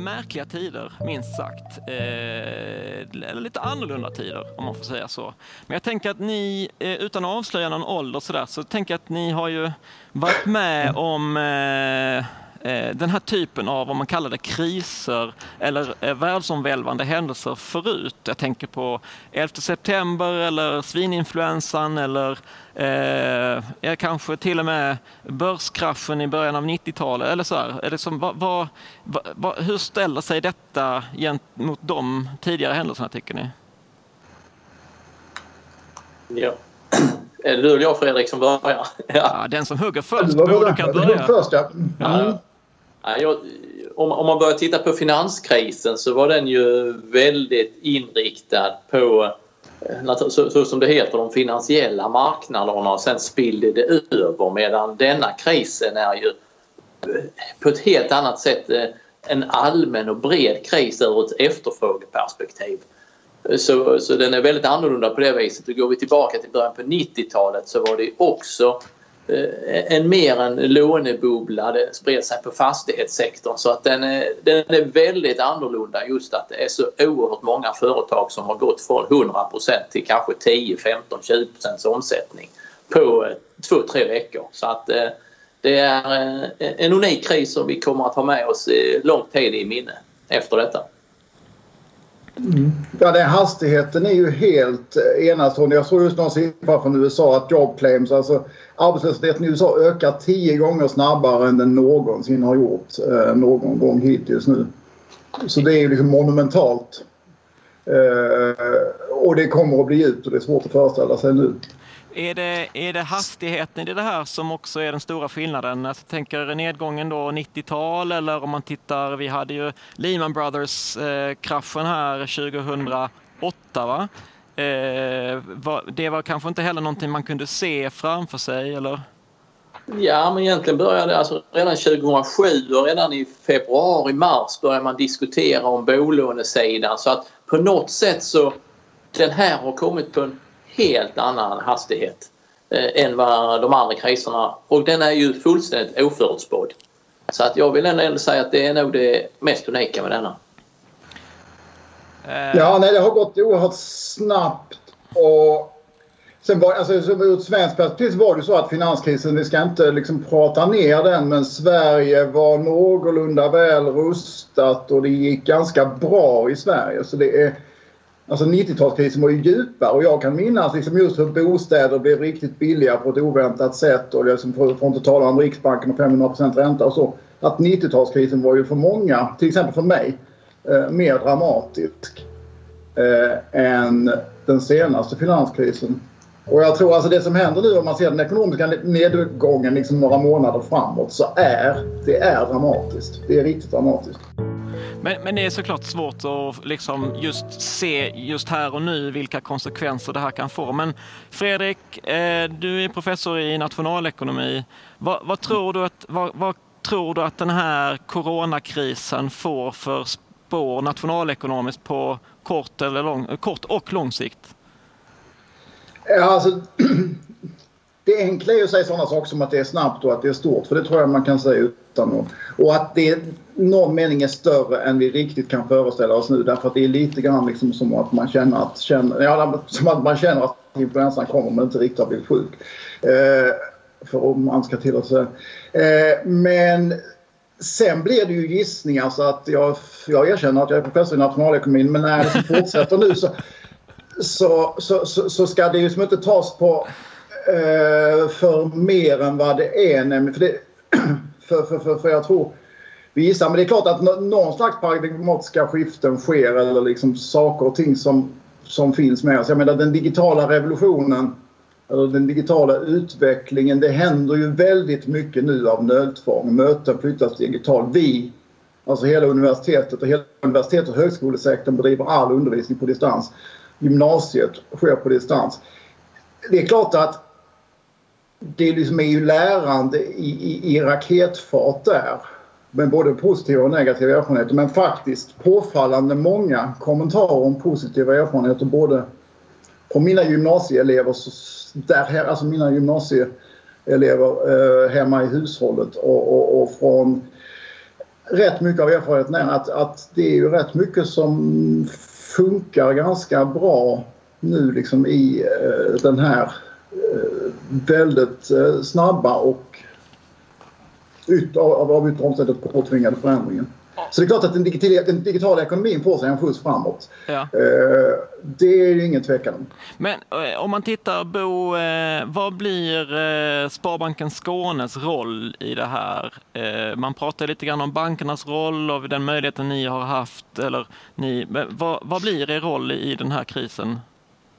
Märkliga tider, minst sagt. Eh, eller lite annorlunda tider, om man får säga så. Men jag tänker att ni, eh, utan att avslöja någon ålder sådär, så tänker jag att ni har ju varit med om eh, den här typen av, om man kallar det kriser eller eh, världsomvälvande händelser förut. Jag tänker på 11 september eller svininfluensan eller eh, kanske till och med börskraschen i början av 90-talet. Eller så här. Är det som, vad, vad, vad, hur ställer sig detta gentemot de tidigare händelserna tycker ni? Ja. Är det du eller jag Fredrik som börjar? Ja. Ja, den som hugger först borde kan börja. först, ja. Mm. Ja, om, om man börjar titta på finanskrisen så var den ju väldigt inriktad på eh, så, så som det heter de finansiella marknaderna och sen spillde det över medan denna krisen är ju eh, på ett helt annat sätt eh, en allmän och bred kris ur ett efterfrågeperspektiv. Så, så den är väldigt annorlunda på det viset. Och går vi tillbaka till början på 90-talet så var det också Eh, en mer en lånebubbla. Det spred sig på fastighetssektorn så att den är, den är väldigt annorlunda just att det är så oerhört många företag som har gått från 100% till kanske 10, 15, 20 omsättning på eh, två, tre veckor. Så att eh, det är en unik kris som vi kommer att ha med oss lång tid i minne efter detta. Ja, den hastigheten är ju helt eh, enastående. Jag såg just någon siffra från USA att job claims, alltså arbetslösheten i USA ökar tio gånger snabbare än den någonsin har gjort eh, någon gång hittills nu. Så det är ju liksom monumentalt. Eh, och det kommer att bli djupt och det är svårt att föreställa sig nu. Är det, är det hastigheten i det här som också är den stora skillnaden? Alltså, jag tänker nedgången då 90-tal eller om man tittar, vi hade ju Lehman Brothers-kraschen eh, här 2008 va? Eh, var, det var kanske inte heller någonting man kunde se framför sig eller? Ja, men egentligen började alltså redan 2007 och redan i februari, mars började man diskutera om bolånesidan så att på något sätt så den här har kommit på en helt annan hastighet eh, än vad de andra kriserna och den är ju fullständigt oförutspådd. Så att jag vill ändå säga att det är nog det mest unika med denna. Eh, Ja, nej, det har gått oerhört snabbt. Och sen var, alltså, så ur ett svenskt perspektiv var det så att finanskrisen, vi ska inte liksom prata ner den, men Sverige var någorlunda väl rustat och det gick ganska bra i Sverige. Så det är, alltså 90-talskrisen var ju djupare och jag kan minnas liksom just hur bostäder blev riktigt billiga på ett oväntat sätt och liksom för, för att inte tala om Riksbanken och 500 ränta och så. Att 90-talskrisen var ju för många, till exempel för mig, eh, mer dramatisk eh, än den senaste finanskrisen. Och jag tror alltså det som händer nu om man ser den ekonomiska nedgången liksom några månader framåt så är det är dramatiskt. Det är riktigt dramatiskt. Men, men det är såklart svårt att liksom just se just här och nu vilka konsekvenser det här kan få. Men Fredrik, eh, du är professor i nationalekonomi. Vad, vad tror, du att, vad, vad tror du att den här coronakrisen får för spår nationalekonomiskt på kort, eller lång, kort och lång sikt? Ja, alltså, det enkla är att säga sådana saker som att det är snabbt och att det är stort. För det tror jag man kan säga utan att... Och att det någon mening är större än vi riktigt kan föreställa oss nu. Därför att det är lite grann liksom som att man känner att, känner, ja, som att, man känner att influensan kommer men inte riktigt har blivit sjuk. Eh, för om man ska till säga. Eh, men sen blir det ju gissningar så att jag, jag erkänner att jag är professor i nationalekonomin men när det fortsätter nu så, så, så, så, så ska det ju som inte tas på eh, för mer än vad det är. Nämligen, för, det, för, för, för, för jag tror vi gissar, men det är klart att någon slags paradigmatiska skiften sker eller liksom saker och ting som, som finns med oss. Jag menar den digitala revolutionen eller den digitala utvecklingen. Det händer ju väldigt mycket nu av nödtvång. Möten flyttas digitalt. Vi, alltså hela universitetet och hela universitet och högskolesektorn bedriver all undervisning på distans. Gymnasiet sker på distans. Det är klart att det liksom är ju lärande i, i, i raketfart där med både positiva och negativa erfarenheter. Men faktiskt påfallande många kommentarer om positiva erfarenheter både på mina gymnasieelever, där, alltså mina gymnasieelever eh, hemma i hushållet och, och, och från rätt mycket av erfarenheten är att, att det är ju rätt mycket som funkar ganska bra nu liksom i eh, den här eh, väldigt eh, snabba och ut, av, av yttre omständigheter påtvingade förändringen. Så det är klart att den digitala, den digitala ekonomin får sig en skjuts framåt. Ja. Eh, det är ju ingen tvekan om. Men eh, om man tittar Bo, eh, vad blir Sparbanken Skånes roll i det här? Man pratar lite grann om bankernas roll och den möjligheten ni har haft. Eller ni, vad, vad blir er roll i den här krisen?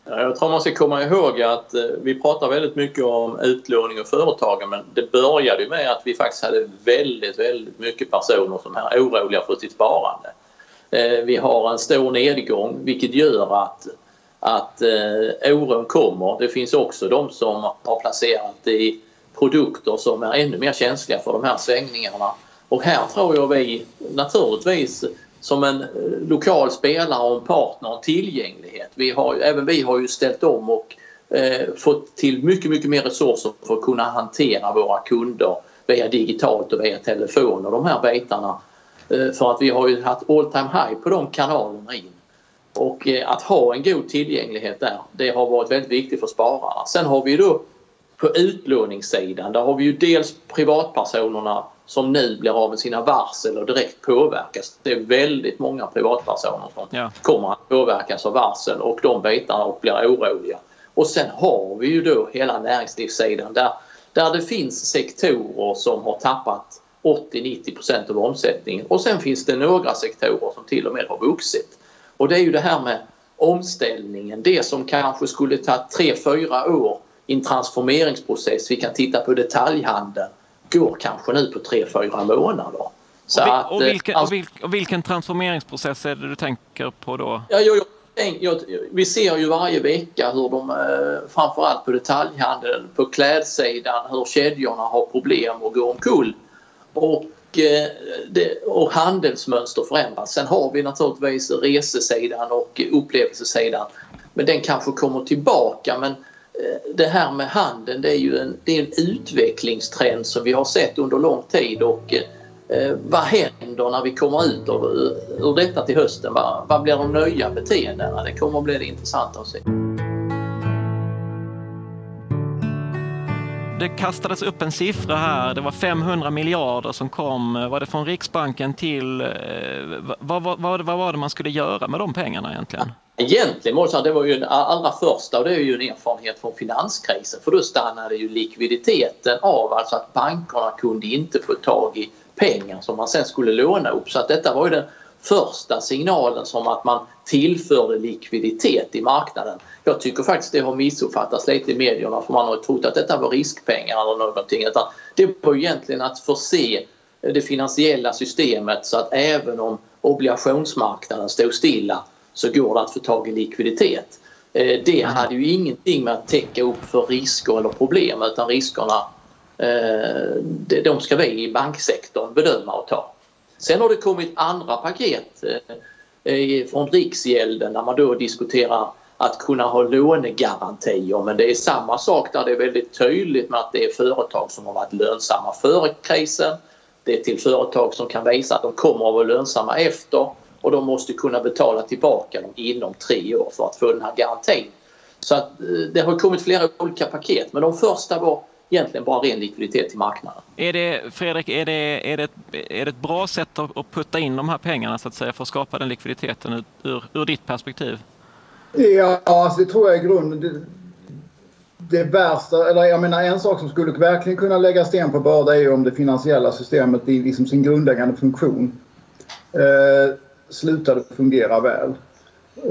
Jag tror man ska komma ihåg att eh, vi pratar väldigt mycket om utlåning och företagande men det började med att vi faktiskt hade väldigt, väldigt mycket personer som är oroliga för sitt sparande. Eh, vi har en stor nedgång vilket gör att, att eh, oron kommer. Det finns också de som har placerat i produkter som är ännu mer känsliga för de här svängningarna. Och här tror jag vi naturligtvis som en eh, lokal spelare och en partner och tillgänglighet. Vi har, även vi har ju ställt om och eh, fått till mycket, mycket mer resurser för att kunna hantera våra kunder via digitalt och via telefon och de här bitarna. Eh, för att vi har ju haft all time high på de kanalerna in. Och eh, att ha en god tillgänglighet där, det har varit väldigt viktigt för spararna. Sen har vi då på utlåningssidan, där har vi ju dels privatpersonerna som nu blir av med sina varsel och direkt påverkas. Det är väldigt många privatpersoner som ja. kommer att påverkas av varsel och de bitarna och blir oroliga. Och sen har vi ju då hela näringslivssidan där, där det finns sektorer som har tappat 80-90% av omsättningen och sen finns det några sektorer som till och med har vuxit. Och det är ju det här med omställningen, det som kanske skulle ta 3-4 år i en transformeringsprocess. Vi kan titta på detaljhandeln går kanske nu på 3-4 månader. Så och, vi, och, vilken, alltså, och, vilken, och, vilken, transformeringsprocess är det du tänker på då? Ja, jag, jag, jag, vi ser ju varje vecka hur de, eh, framförallt på detaljhandeln, på klädsidan, hur kedjorna har problem och går omkull. Och, eh, det, och handelsmönster förändras. Sen har vi naturligtvis resesidan och upplevelsesidan. Men den kanske kommer tillbaka. Men Eh, det här med handeln det är ju en, det är en utvecklingstrend som vi har sett under lång tid och eh, eh vad händer när vi kommer ut ur, eh, ur detta till hösten? Vad, vad blir de nya beteendena? Det kommer att bli intressant att se. Det kastades upp en siffra här, det var 500 miljarder som kom, var det från Riksbanken till, eh, vad, vad, vad, vad var det man skulle göra med de pengarna egentligen? Egentligen måste det var ju den allra första och det är ju en erfarenhet från finanskrisen för då stannade ju likviditeten av, alltså att bankerna kunde inte få tag i pengar som man sen skulle låna upp. Så att detta var ju den första signalen som att man tillförde likviditet i marknaden. Jag tycker faktiskt det har missuppfattats lite i medierna för man har trott att detta var riskpengar eller någonting. Utan det var egentligen att förse det finansiella systemet så att även om obligationsmarknaden stod stilla så går det att få tag i likviditet. Eh, det hade ju ingenting med att täcka upp för risker eller problem utan riskerna eh, de ska vi i banksektorn bedöma och ta. Sen har det kommit andra paket eh, eh, från Riksgälden där man då diskuterar att kunna ha lånegarantier men det är samma sak där det är väldigt tydligt med att det är företag som har varit lönsamma före krisen. Det är till företag som kan visa att de kommer att vara lönsamma efter och de måste kunna betala tillbaka dem inom tre år för att få den här garantin. Så att eh, det har kommit flera olika paket men de första var egentligen bara ren likviditet till marknaden. Är det, Fredrik, är det, är det, ett, är det ett bra sätt att, putta in de här pengarna så att säga för att skapa den likviditeten ur, ur ditt perspektiv? Ja, alltså det tror jag är grunden. Det, det värsta, eller jag menar en sak som skulle verkligen kunna lägga sten på börda är ju om det finansiella systemet i liksom sin grundläggande funktion eh, slutade fungera väl.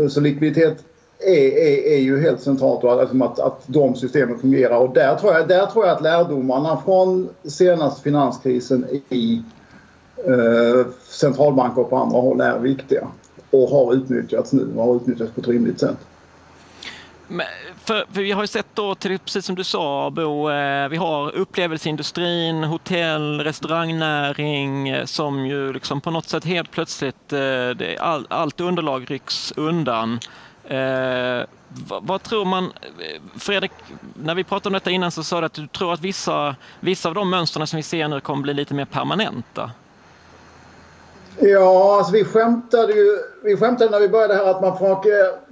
Så likviditet är, är, är ju helt centralt och att, liksom att, att de systemen fungerar. Och där tror, jag, där tror jag att lärdomarna från senaste finanskrisen i eh, centralbanker och på andra håll är viktiga. Och har utnyttjats nu och har utnyttjats på ett rimligt sätt. Men för, för, vi har ju sett då, till, precis som du sa Bo, eh, vi har upplevelseindustrin, hotell, restaurangnäring eh, som ju liksom på något sätt helt plötsligt, eh, det, all, allt underlag rycks undan. Eh, vad, vad, tror man, Fredrik, när vi pratade om detta innan så sa du att du tror att vissa, vissa av de mönstren som vi ser nu kommer bli lite mer permanenta. Ja, alltså vi skämtade ju vi skämtade när vi började här att man får...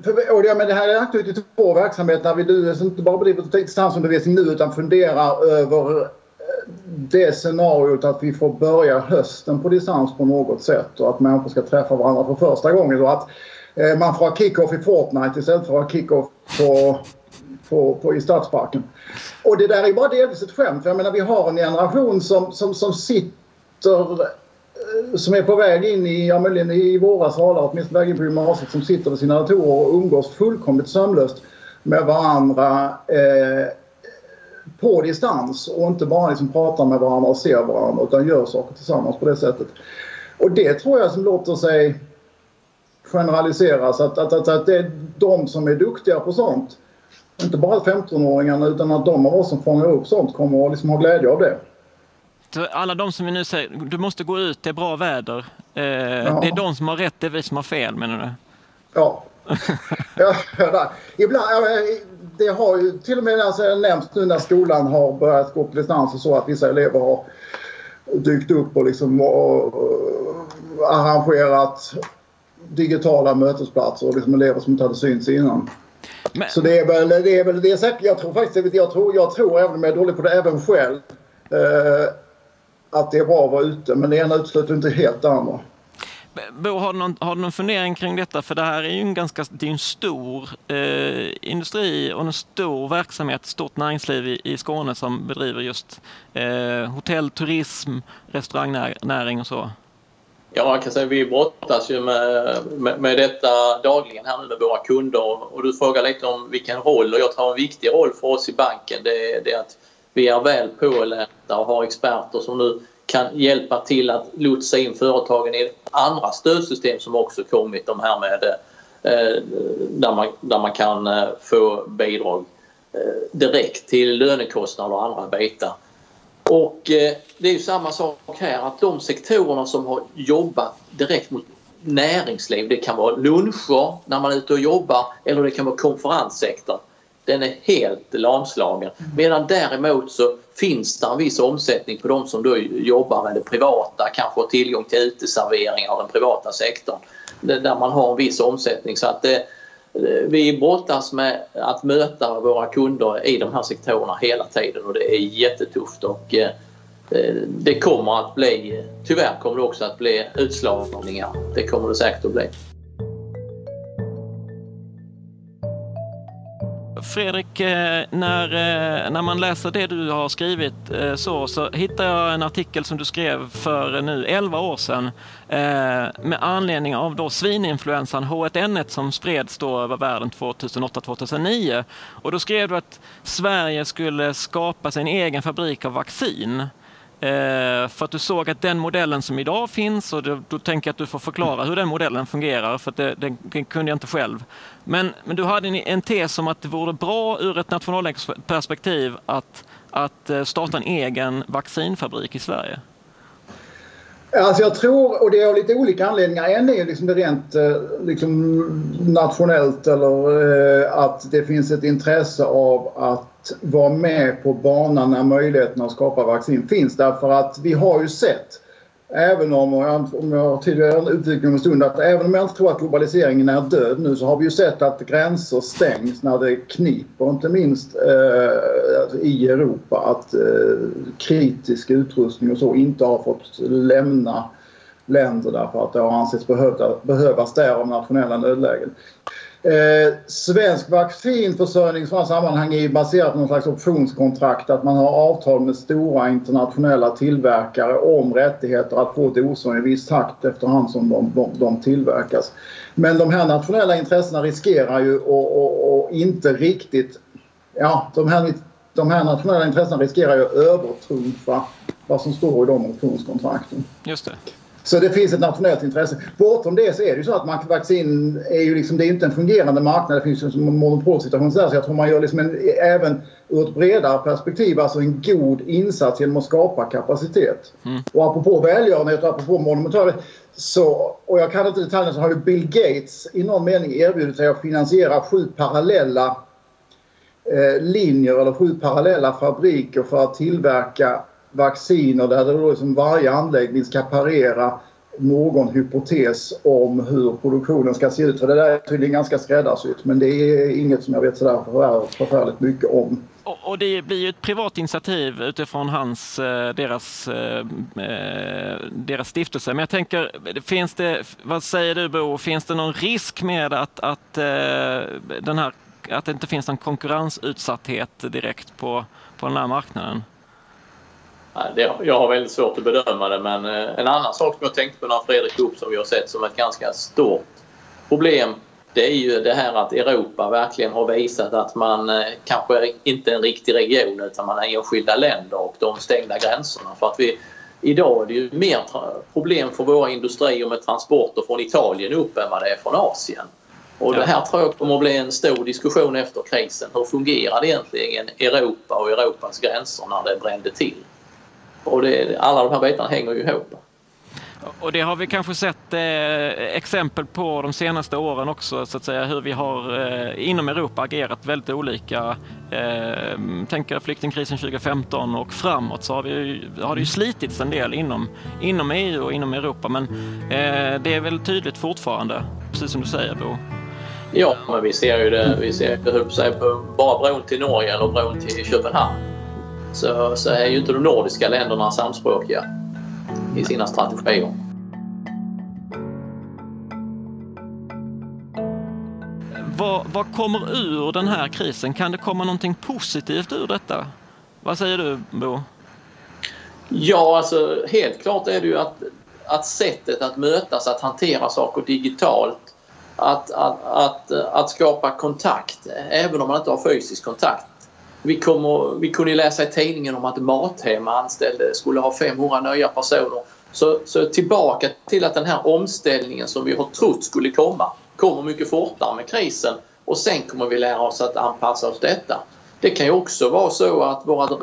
För, och det, men det här är aktuellt i två verksamheter. Vi inte bara bedriver distansundervisning nu utan funderar över eh, det scenariot att vi får börja hösten på distans på något sätt och att människor ska träffa varandra för första gången. Och att Eh, man får ha kick-off i Fortnite istället för att ha kick-off på, på, på, i Stadsparken. Och det där är bara delvis ett skämt. För jag menar vi har en generation som, som, som sitter eh, som är på väg in i, ja möjligen i våra salar, åtminstone väg in på gymnasiet, som sitter vid sina datorer och umgås fullkomligt sömlöst med varandra eh, på distans och inte bara liksom pratar med varandra och ser varandra utan gör saker tillsammans på det sättet. Och det tror jag som låter sig generaliseras att, att, att, att det är de som är duktiga på sånt, inte bara 15-åringarna utan att de av oss som fångar upp sånt kommer att liksom ha glädje av det alla de som vi nu säger, du måste gå ut, det är bra väder. Eh, ja. Det är de som har rätt, det är vi som har fel menar du? Ja. ja, ja Ibland, det har ju till och med alltså, nämnts nu när skolan har börjat gå på distans och så att vissa elever har dykt upp och liksom och, och arrangerat digitala mötesplatser och liksom elever som inte hade synts innan. Men... Så det är väl det är väl det är säkert, jag tror faktiskt, jag tror, jag tror även om jag är dålig på det även själv eh, att det är bra att vara ute men det ena utesluter inte helt det andra. Bo, har du, någon, har du någon fundering kring detta? För det här är ju en ganska det är en stor eh, industri och en stor verksamhet, stort näringsliv i, i Skåne som bedriver just eh, hotell, turism, restaurangnäring och så. Ja, man kan säga att vi brottas ju med, med, med, detta dagligen här nu med våra kunder och du frågar lite om vilken roll och jag tror en viktig roll för oss i banken det, det är att vi är väl pålästa och har experter som nu kan hjälpa till att lotsa in företagen i andra stödsystem som också kommit. De här med eh, där, man, där man kan eh, få bidrag eh, direkt till lönekostnader och andra bitar. Och det är ju samma sak här att de sektorerna som har jobbat direkt mot näringsliv, det kan vara luncher när man är ute och jobbar eller det kan vara konferenssektorn den är helt lamslagen. Medan däremot så finns det en viss omsättning på de som då jobbar med det privata, kanske har tillgång till uteserveringar av den privata sektorn. Där man har en viss omsättning. Så att det, eh, Eh, vi brottas med att möta våra kunder i de här sektorerna hela tiden och det är jättetufft. Och, eh, eh, det kommer att bli, tyvärr kommer det också att bli utslagningar. Det kommer det säkert att bli. Fredrik, eh, när, eh, när man läser det du har skrivit eh, så, så hittar jag en artikel som du skrev för nu 11 år sedan med anledning av då svininfluensan H1N1 som spreds då över världen 2008-2009. Och då skrev du att Sverige skulle skapa sin egen fabrik av vaccin. Eh, för att du såg att den modellen som idag finns, och då, då tänker jag att du får förklara hur den modellen fungerar, för det, det, den, kunde jag inte själv. Men, men du hade en, en tes om att det vore bra ur ett nationalekonomiskt perspektiv att, att eh, starta en egen vaccinfabrik i Sverige. Alltså jag tror, och det är av lite olika anledningar. En är liksom det rent eh, liksom, nationellt eller eh, att det finns ett intresse av att vara med på banan när möjligheten att skapa vaccin finns. Därför att vi har ju sett Även om, om jag tidigare uttryckte om en stund, att även om jag inte tror att globaliseringen är död nu så har vi ju sett att gränser stängs när det kniper, inte minst eh, i Europa, att eh, kritisk utrustning och så inte har fått lämna länder därför att det har ansetts behövda, behövas där av nationella nödlägen. Eh, svensk vaccinförsörjning i sådana sammanhang är baserat på någon slags optionskontrakt. Att man har avtal med stora internationella tillverkare om rättigheter att få doser i viss takt efterhand som de, de, de tillverkas. Men de här nationella intressena riskerar ju att inte riktigt... Ja, de här, de här nationella intressena riskerar ju att övertrumfa vad som står i de optionskontrakten. Just det. Så det finns ett nationellt intresse. Bortom det så är det ju så att vaccin är ju liksom, det är inte en fungerande marknad. Det finns ju en monopolsituation där. Så jag tror man gör liksom en, även ur ett bredare perspektiv alltså en god insats genom att skapa kapacitet. Mm. Och apropå välgörenhet och apropå monumentala så, och jag kan inte detaljerna, så har ju Bill Gates i någon mening erbjudit sig att finansiera sju parallella eh, linjer eller sju parallella fabriker för att tillverka vacciner där det då liksom varje anläggning ska parera någon hypotes om hur produktionen ska se ut. För det där är tydligen ganska skräddarsytt men det är inget som jag vet sådär förfärligt mycket om. Och det blir ju ett privat initiativ utifrån hans, eh, deras, eh, eh, deras stiftelse. Men jag tänker, finns det, vad säger du Bo, finns det någon risk med att, att, den här, att det inte finns någon konkurrensutsatthet direkt på, på den här marknaden? Det, jag har väldigt svårt att bedöma det men eh, en annan sak som jag tänkte på när Fredrik upp som vi har sett som ett ganska stort problem det är ju det här att Europa verkligen har visat att man eh, kanske inte är en riktig region utan man är enskilda länder och de stängda gränserna. För att vi, idag är det ju mer problem för våra industrier med transporter från Italien upp än vad det är från Asien. Och det här tror jag kommer att bli en stor diskussion efter krisen. Hur fungerar det egentligen Europa och Europas gränser när det brände till? Och det, alla de här bitarna hänger ju ihop. Och det har vi kanske sett eh, exempel på de senaste åren också, så att säga, hur vi har eh, inom Europa agerat väldigt olika. Eh, tänker flyktingkrisen 2015 och framåt så har, vi, har det ju slitits en del inom, inom EU och inom Europa, men eh, det är väl tydligt fortfarande, precis som du säger Bo. Ja, men vi ser ju det, vi ser det på bara bron till Norge eller bron till Köpenhamn så, så är ju inte de nordiska länderna samspråkiga i sina strategier. Vad, vad kommer ur den här krisen? Kan det komma någonting positivt ur detta? Vad säger du Bo? Ja, alltså helt klart är det ju att, att sättet att mötas, att hantera saker digitalt, att, att, att, att skapa kontakt, även om man inte har fysisk kontakt, vi, kommer, vi kunde läsa i tidningen om att Mathem anställde skulle ha 500 nya personer. Så, så tillbaka till att den här omställningen som vi har trott skulle komma kommer mycket fortare med krisen och sen kommer vi lära oss att anpassa oss detta. Det kan ju också vara så att våra,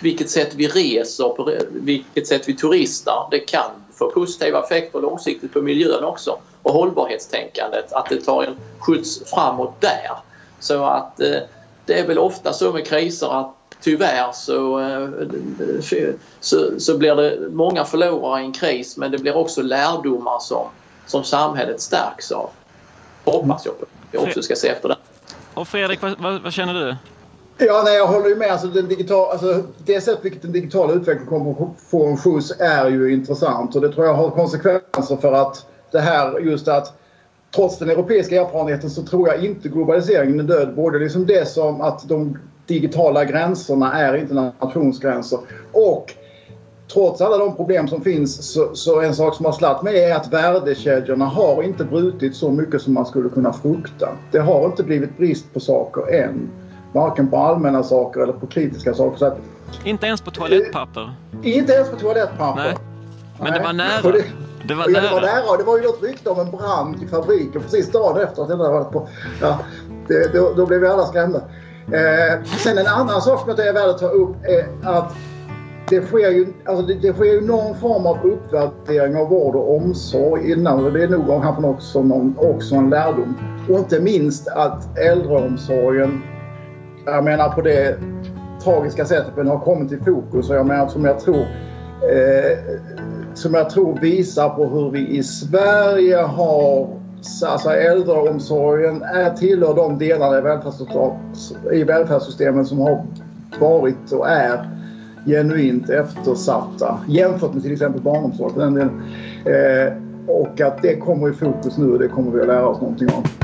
vilket sätt vi reser, på vilket sätt vi turistar, det kan få positiva effekter långsiktigt på miljön också och hållbarhetstänkandet, att det tar en skjuts framåt där. Så att eh, det är väl ofta så med kriser att tyvärr så, eh, så, så blir det många förlorare i en kris men det blir också lärdomar som, som samhället stärks av. Hoppas jag på. Jag också ska se efter det. Och Fredrik, vad, vad, vad känner du? Ja, nej, jag håller ju med. Alltså, den digital, alltså, det sätt vilket den digitala utvecklingen kommer att få en skjuts är ju intressant och det tror jag har konsekvenser för att det här just att trots den europeiska erfarenheten så tror jag inte globaliseringen är död. Både liksom det som att de digitala gränserna är inte nationsgränser och trots alla de problem som finns så, så en sak som har slatt mig är att värdekedjorna har inte brutit så mycket som man skulle kunna frukta. Det har inte blivit brist på saker än. Varken på allmänna saker eller på kritiska saker. Så att, inte ens på toalettpapper? Inte ens på toalettpapper. Nej. Men det var nära. Det, var, det var nära. Det var ju något rykte om en brand i fabriken precis dagen efter att det hade varit på. Ja, det, då, då blev vi alla skrämda. Eh, sen en annan sak som jag tycker är värd att ta upp är att det sker, ju, alltså det, det, sker ju någon form av uppvärdering av vård och omsorg innan. Och det är nog kanske också, någon, också en lärdom. Och inte minst att äldreomsorgen, jag menar på det tragiska sättet, har kommit i fokus. Och jag menar som jag tror eh, som jag tror visar på hur vi i Sverige har alltså äldreomsorgen är, tillhör de delarna i, i välfärdssystemen som har varit och är genuint eftersatta jämfört med till exempel barnomsorg. Eh, och att det kommer i fokus nu och det kommer vi att lära oss någonting om.